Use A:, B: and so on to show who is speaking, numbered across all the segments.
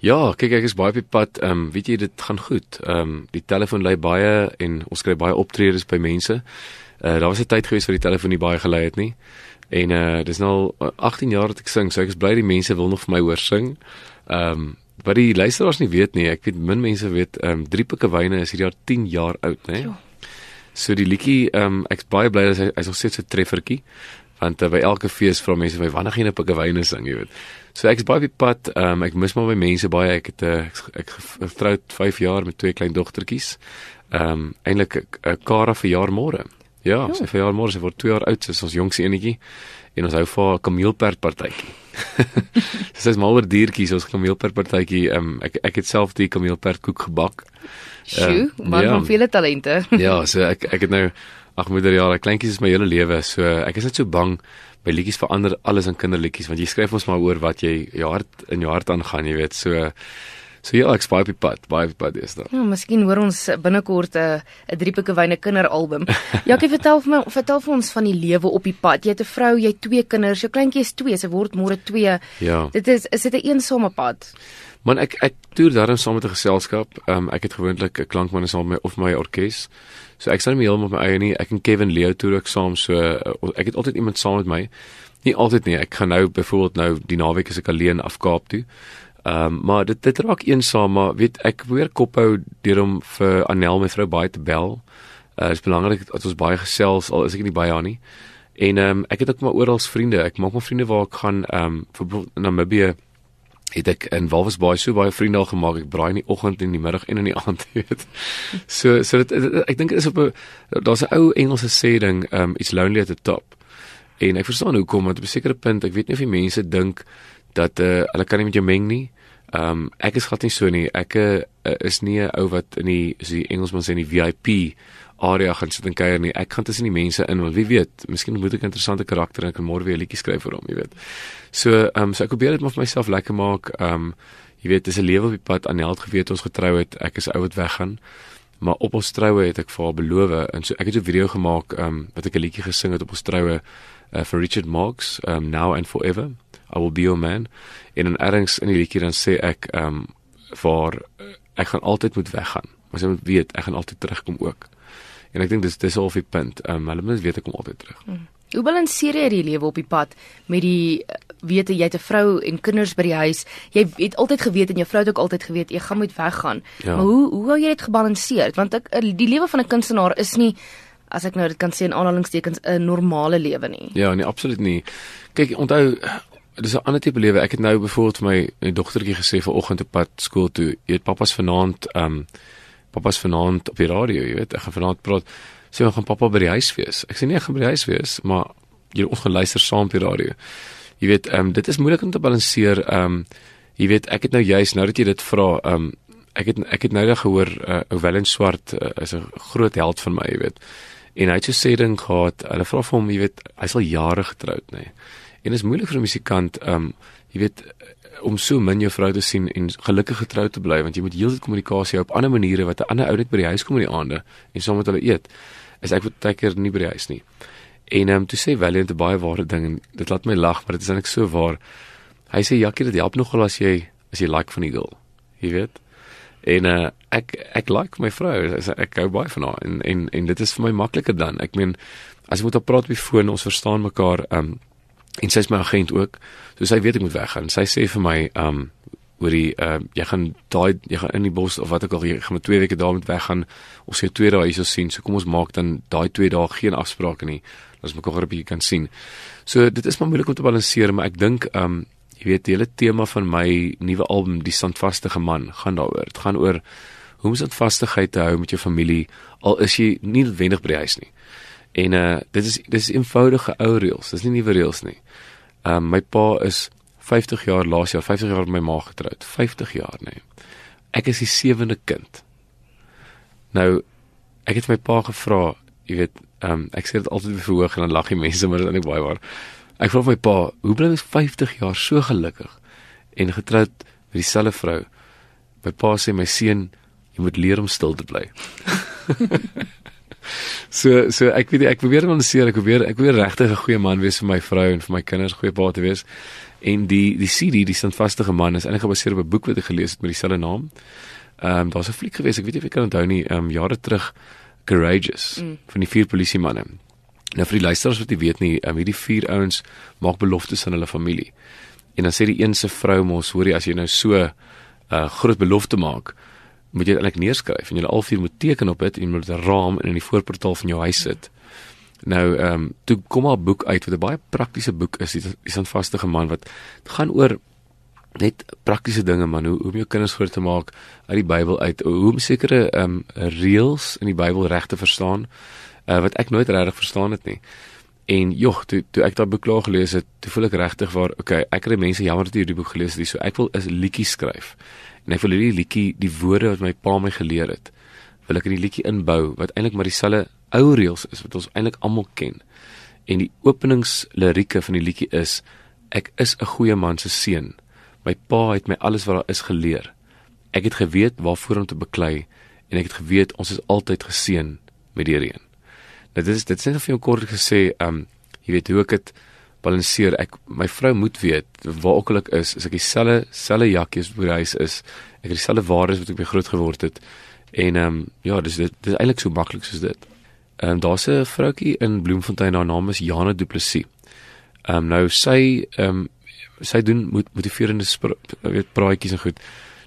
A: Ja, kyk ek is baie op die pad. Ehm um, weet jy dit gaan goed. Ehm um, die telefoon lei baie en ons kry baie optredes by mense. Uh daar was 'n tyd gewees waar die telefoon nie baie gelei het nie. En uh dis nou al 18 jaar dat ek sing, so ek is bly die mense wil nog vir my hoor sing. Ehm um, wat die luisteraars nie weet nie, ek weet min mense weet ehm um, drie pikkewyne is hierdie jaar 10 jaar oud, né?
B: Ja.
A: So die liedjie ehm um, ek's baie bly dat hy hy's nog steeds 'n treffertjie want uh, by elke fees vra mense my wanneer gaan jy 'n pikkewyne sing, jy weet. So ek is baie op die pad, ehm um, ek mis maar my mense baie. Ek het uh, ek, ek getroud 5 jaar met twee klein dogtertjies. Ehm um, eintlik 'n Kara verjaar môre. Ja,
B: Jo.
A: sy verjaar môre, sy word 2 jaar oud, sy is ons jongste enetjie en ons hou vir haar 'n kameelperd partytjie. Sy is mal oor diertjies, ons kameelperd partytjie. Ehm um, ek ek het self die kameelperd koek gebak.
B: Sjoe,
A: Ehm,
B: man
A: ja.
B: van vele talente.
A: Ja, so ek ek het nou ag moeder ja, kleintjies is my hele lewe. So ek is net so bang by liedjies verander alles in kinderliedjies want jy skryf ons maar oor wat jy jou hart in jou hart aangaan, jy weet. So so ja, ek's baie op die pad, baie op die pad is daar.
B: Ja, miskien hoor ons binnekort 'n 'n driepikkewyne kinderalbum. Jackie, vertel vir my, vertel vir ons van die lewe op die pad. Jy het 'n vrou, jy het twee kinders. Jou kleintjie is 2, sy word môre 2.
A: Ja.
B: Dit is is dit 'n eensame pad?
A: Man ek ek toer daarom saam met 'n geselskap. Ehm um, ek het gewoonlik 'n klankman saam met my of my orkes. So ek staan nie heeltemal op my eie nie. Ek en Kevin Leo toer ook saam. So uh, ek het altyd iemand saam met my. Nie altyd nie. Ek gaan nou byvoorbeeld nou die naweek as ek alleen af Kaap toe. Ehm um, maar dit dit raak eensaam, maar weet ek probeer kophou deur om vir Anel my vrou baie te bel. Uh dit is belangrik dat ons baie gesels al is ek nie by haar nie. En ehm um, ek het ook maar oral vriende. Ek maak maar vriende waar ek gaan ehm um, vir Namibië het ek in Walvis Bay so baie vriende al gemaak. Ek braai in die oggend en die middag en in die aand, weet. So so dit, dit ek dink dit is op 'n daar's 'n ou Engelse sê ding, um it's lonely at the top. En ek verstaan hoekom want op 'n sekere punt, ek weet nie of die mense dink dat uh, hulle kan nie met jou meng nie. Um ek is glad nie so nie. Ek uh, is nie 'n ou wat in die so die Engelsman sê in die VIP area gaan sit en kuier nie. Ek gaan tussen die mense in want wie weet, miskien moet ek 'n interessante karakter en kan môre weer 'n liedjie skryf vir hom, jy weet. So, ehm um, so ek probeer dit maar vir myself lekker maak. Ehm um, jy weet, dis 'n lewe op die pad. Anel het geweet ons getrou het. Ek is ou wat weggaan. Maar op ons troue het ek vir haar beloof en so ek het 'n video gemaak ehm um, wat ek 'n liedjie gesing het op ons troue uh, vir Richard Marx, ehm um, Now and Forever. I will be your man. En in ergens in die liedjie dan sê ek ehm um, vir uh, ek gaan altyd moet weggaan. Maar sy moet weet ek gaan altyd terugkom ook. En ek dink dis dis al die punt. Ehm um, hulle moet weet ek kom altyd terug.
B: Hoe balanseer jy die lewe op die pad met die eh, wete jy het 'n vrou en kinders by die huis. Jy het altyd geweet en jou vrou het ook altyd geweet jy gaan moet weggaan.
A: Ja.
B: Maar hoe hoe hou jy dit gebalanseerd? Want ek eh, die lewe van 'n kunstenaar is nie as ek nou dit kan sê in aanhalingstekens 'n normale lewe nie.
A: Ja, nee, absoluut nie. Kyk, onthou dis 'n ander tipe lewe. Ek het nou byvoorbeeld vir my, my dogtertjie gesê vanoggend op pad skool toe. Jy weet papa's vanaand ehm um, papa's vanaand op die radio, jy weet, ek gaan vanaand praat. Sê ons gaan pappa by die huis wees. Ek sê nee, ek gaan by die huis wees, maar jy ons gaan luister saam op die radio. Jy weet, ehm um, dit is moeilik om te balanseer. Ehm um, jy weet, ek het nou juist nou dat jy dit vra, ehm um, ek het ek het nou net gehoor uh, Owen Swart uh, is 'n groot held van my, jy weet. En hy het so sê ding gehad. Hulle vra vir hom, jy weet, hy's al jare getroud, nê. Nee. En dit is moeilik vir 'n musikant, um, jy weet om so min jou vrou te sien en gelukkig getroud te bly want jy moet heeltyd kommunikasie hou op ander maniere wat 'n ander ou net by die huis kom in die aande en saam met hulle eet. Is ek baie keer nie by die huis nie. En ehm um, toe sê Valiant 'n baie ware ding en dit laat my lag, maar dit is eintlik so waar. Hy sê Jakkie, dit help nogal as jy as jy like van die girl. Jy weet. En uh, ek ek like my vrou. Ek, hou baie van haar en en en dit is vir my makliker dan. Ek meen as ek moet op praat op die foon, ons verstaan mekaar ehm um, en sy is my agent ook. So sy weet ek moet weggaan. Sy sê vir my ehm um, oor die ehm uh, jy gaan daai jy gaan in die bos of wat ook al jy gaan met 2 weke daar met weggaan. Ons sê twee dae hierso sien. So kom ons maak dan daai 2 dae geen afsprake nie. Ons mekaar 'n bietjie kan sien. So dit is maar moeilik om te balanseer, maar ek dink ehm um, jy weet die hele tema van my nuwe album Die Standvaste Man gaan daaroor. Dit gaan oor hoe om standvastigheid te hou met jou familie al is jy nie noodwendig by die huis nie. En uh dit is dis eenvoudige ou reëls. Dis nie nuwe reëls nie. Ehm um, my pa is 50 jaar laas jaar, 50 jaar met my ma getroud. 50 jaar nê. Nee. Ek is die sewende kind. Nou ek het my pa gevra, jy weet, ehm um, ek sê dit altyd weer verhoog en dan lag die mense, maar dit is eintlik baie waar. Ek vra my pa, hoe bly mens 50 jaar so gelukkig en getroud met dieselfde vrou? My pa sê my seun, jy moet leer om stil te bly. so so ek weet ek probeer balanseer, ek probeer ek probeer regtig 'n goeie man wees vir my vrou en vir my kinders, goeie pa te wees. En die die CD, die standvaste man is eintlik gebaseer op 'n boek wat ek gelees het met dieselfde naam. Ehm um, daar's 'n fliek gewees, ek weet nie of jy kan onthou nie, ehm um, jare terug Courageous mm. van die vier polisie manne. Nou vir die luisteraars wat nie weet nie, um, hierdie vier ouens maak beloftes aan hulle familie. En dan sê die een se vrou mos, hoorie as jy nou so 'n uh, groot belofte maak, moet jy dit eintlik neerskryf en jy al vier moet teken op dit en moet 'n raam in die voorportaal van jou huis sit. Nou ehm um, toe kom haar boek uit wat 'n baie praktiese boek is. Dit is 'n vaste man wat gaan oor net praktiese dinge man hoe om jou kinders groot te maak uit die Bybel uit hoe om sekere ehm um, reëls in die Bybel reg te verstaan uh, wat ek nooit regtig verstaan het nie. En jog, toe toe ek daai boek klaar gelees het, toe voel ek regtig waar okay, ek het die mense jammer dat jy hierdie boek gelees het, so ek wil 'n liedjie skryf. En ek wil hierdie liedjie, die woorde wat my pa my geleer het, wil ek in die liedjie inbou wat eintlik maar dieselfde ou reëls is wat ons eintlik almal ken. En die openingslirieke van die liedjie is ek is 'n goeie man se seun. My pa het my alles wat daar is geleer. Ek het geweet waarvoor om te beklei en ek het geweet ons is altyd geseën met die reën. Nou dit is dit net vir jou kort gesê, ehm um, jy weet hoe ek dit balanseer. Ek my vrou moet weet waar ook al ek is, is ek dieselfde selfe jakkies by die huis is. Ek het dieselfde waardes wat ek by groot geword het. En ehm um, ja, dis dit dis eintlik so maklik soos dit. Ehm um, daar's 'n vroutjie in Bloemfontein, haar naam is Jana Du Plessis. Ehm um, nou sy ehm um, sy doen moet motiverende weet praatjies en goed.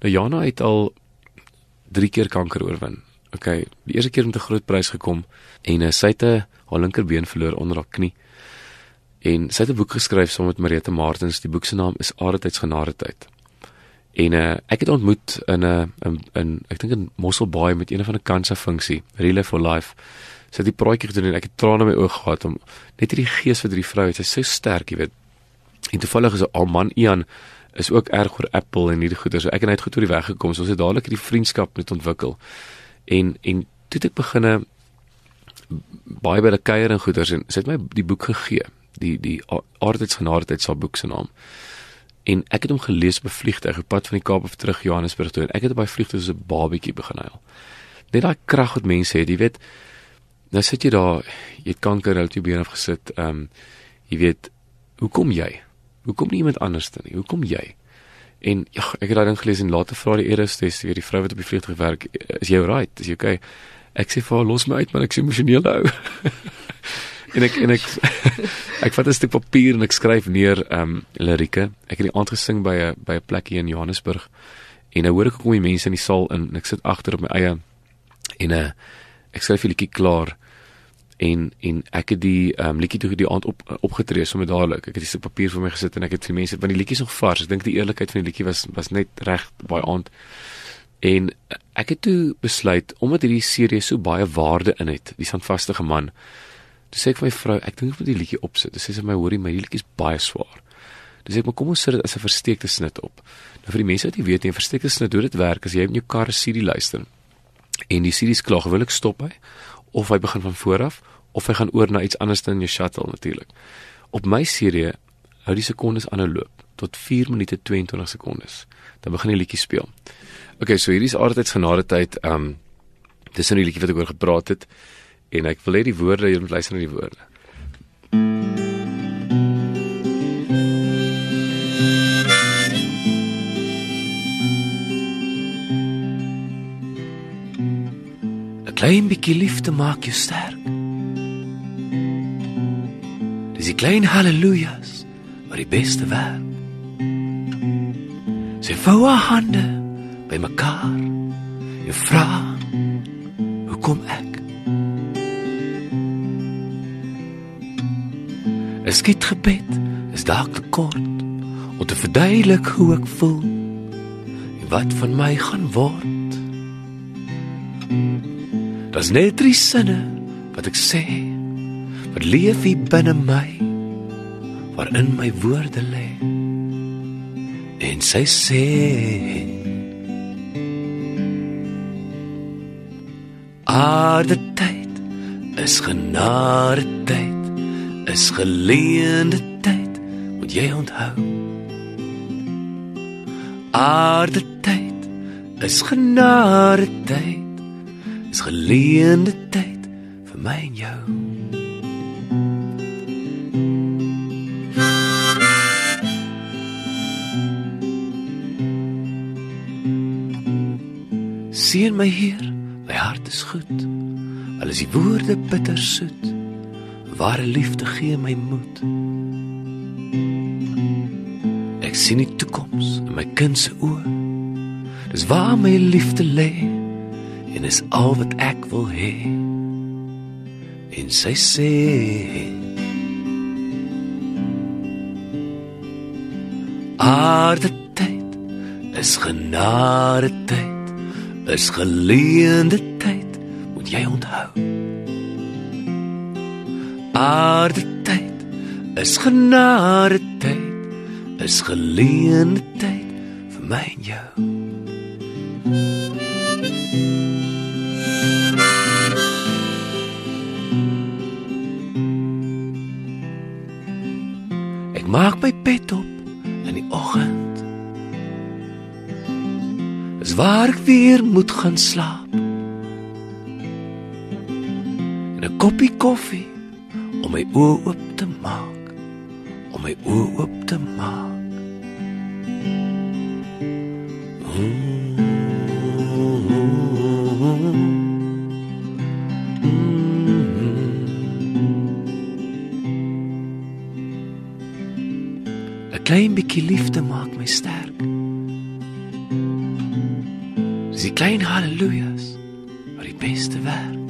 A: Nou Jana het al 3 keer kanker oorwin. Okay, die eerste keer met 'n groot prys gekom en uh, sy het 'n haar linkerbeen verloor onder haar knie. En sy het 'n boek geskryf saam met Marita Martins. Die boek se naam is Aardheidsgenadigheid. En uh, ek het ontmoet in 'n uh, in, in ek dink in Mosselbaai met een van 'n kansa funksie, Relay for Life sy het die praatjie gedoen en ek het trane in my oë gehad om net hierdie gees wat hierdie vrou het, sy's so sterk, jy weet. En toevallig is al man Ian is ook erg oor Apple en hierdie goeie. So ek en hy het goed oor die weg gekom. So ons het dadelik hierdie vriendskap net ontwikkel. En en toe het ek begine baie by die kuier en goeders en sy het my die boek gegee. Die die aardheidsgenadigheid sal boek se naam. En ek het hom gelees op 'n vliegtuig op pad van die Kaap af terug Johannesburg toe en ek het op daai vliegtuig so 'n babietjie begin huil. Net daai krag wat mense het, jy weet, Nou sit jy daar, jy het kanker uit jou been af gesit. Ehm um, jy weet, hoekom jy? Hoekom nie iemand anders dan nie? Hoekom jy? En ja, ek het daai ding gelees en later vra die dis weer die vrou wat op die vliegtuig werk, is jy right? Is jy okay? Ek sê vir haar los my uit, man, ek is emosioneel nou. en ek en ek ek vat 'n stuk papier en ek skryf neer ehm um, lirieke. Ek het die aand gesing by 'n by 'n plekkie in Johannesburg. En nou hoor ek hoe kom die mense in die saal in en ek sit agter op my eie en 'n uh, ek skryf 'n liedjie klaar en en ek het die ehm um, liedjie toe die aand op opgetree sommer dadelik. Ek het dis papier vir my gesit en ek het vir mense want die liedjie is nog vars. Ek dink die eerlikheid van die liedjie was was net reg baie aand. En ek het toe besluit omdat hierdie serie so baie waarde in het, die standvaste man. Toe sê ek vir my vrou, ek dink ek moet die liedjie opsit. Dis sê sy my hoorie, my liedjie is baie swaar. Dis ek maar kom ons sit dit as 'n versteekte snit op. Nou vir die mense wat nie weet nie, 'n versteekte snit hoe dit werk as jy in jou kar 'n CD luister. En die CD se klaar gewillig stop hy of hy begin van voor af of hy gaan oor na iets anders in jou shuttle natuurlik. Op my serie hou die sekondes aanhou loop tot 4 minute 22 sekondes. Dan begin die liedjie speel. Okay, so hierdie is aardtyds genade tyd. Um dis 'n liedjie wat ek oor gepraat het en ek wil hê die woorde jy moet luister na die woorde. Klein bietjie liefde maak jou sterk. Dis die klein halelujas wat die beste werk. Sy vou haar hande by mekaar. Jy vra, hoe kom ek? Es skiet gebed, is dalk te kort om te verduidelik hoe ek voel. En wat van my gaan word. Daar's net drie sinne wat ek sê wat leef hier binne my waarin my woorde lê. En sy sê Aarde tyd is genade tyd is geleende tyd, moet jy onthou. Aarde tyd is genade tyd, is geleende tyd vir my en jou. Sien my hier, my hart is goed. Al is die woorde bitter soet Ware liefde gee my moed. Ek sien die toekoms in my kind se oë. Dis waar my liefde lê en is al wat ek wil hê. En sy sê Aarde tyd is genade tyd is geleende tyd moet jy onthou Aarde tyd is genade tyd is geleende tyd vir my en jou Ek maak my bed op in die oggend. Dis waar ek weer moet gaan slaap. 'n koppie koffie om my oë oop te maak, om my oë oop te maak. klein bietjie liefde maak my sterk. Dis die klein haleluja's wat die beste werk.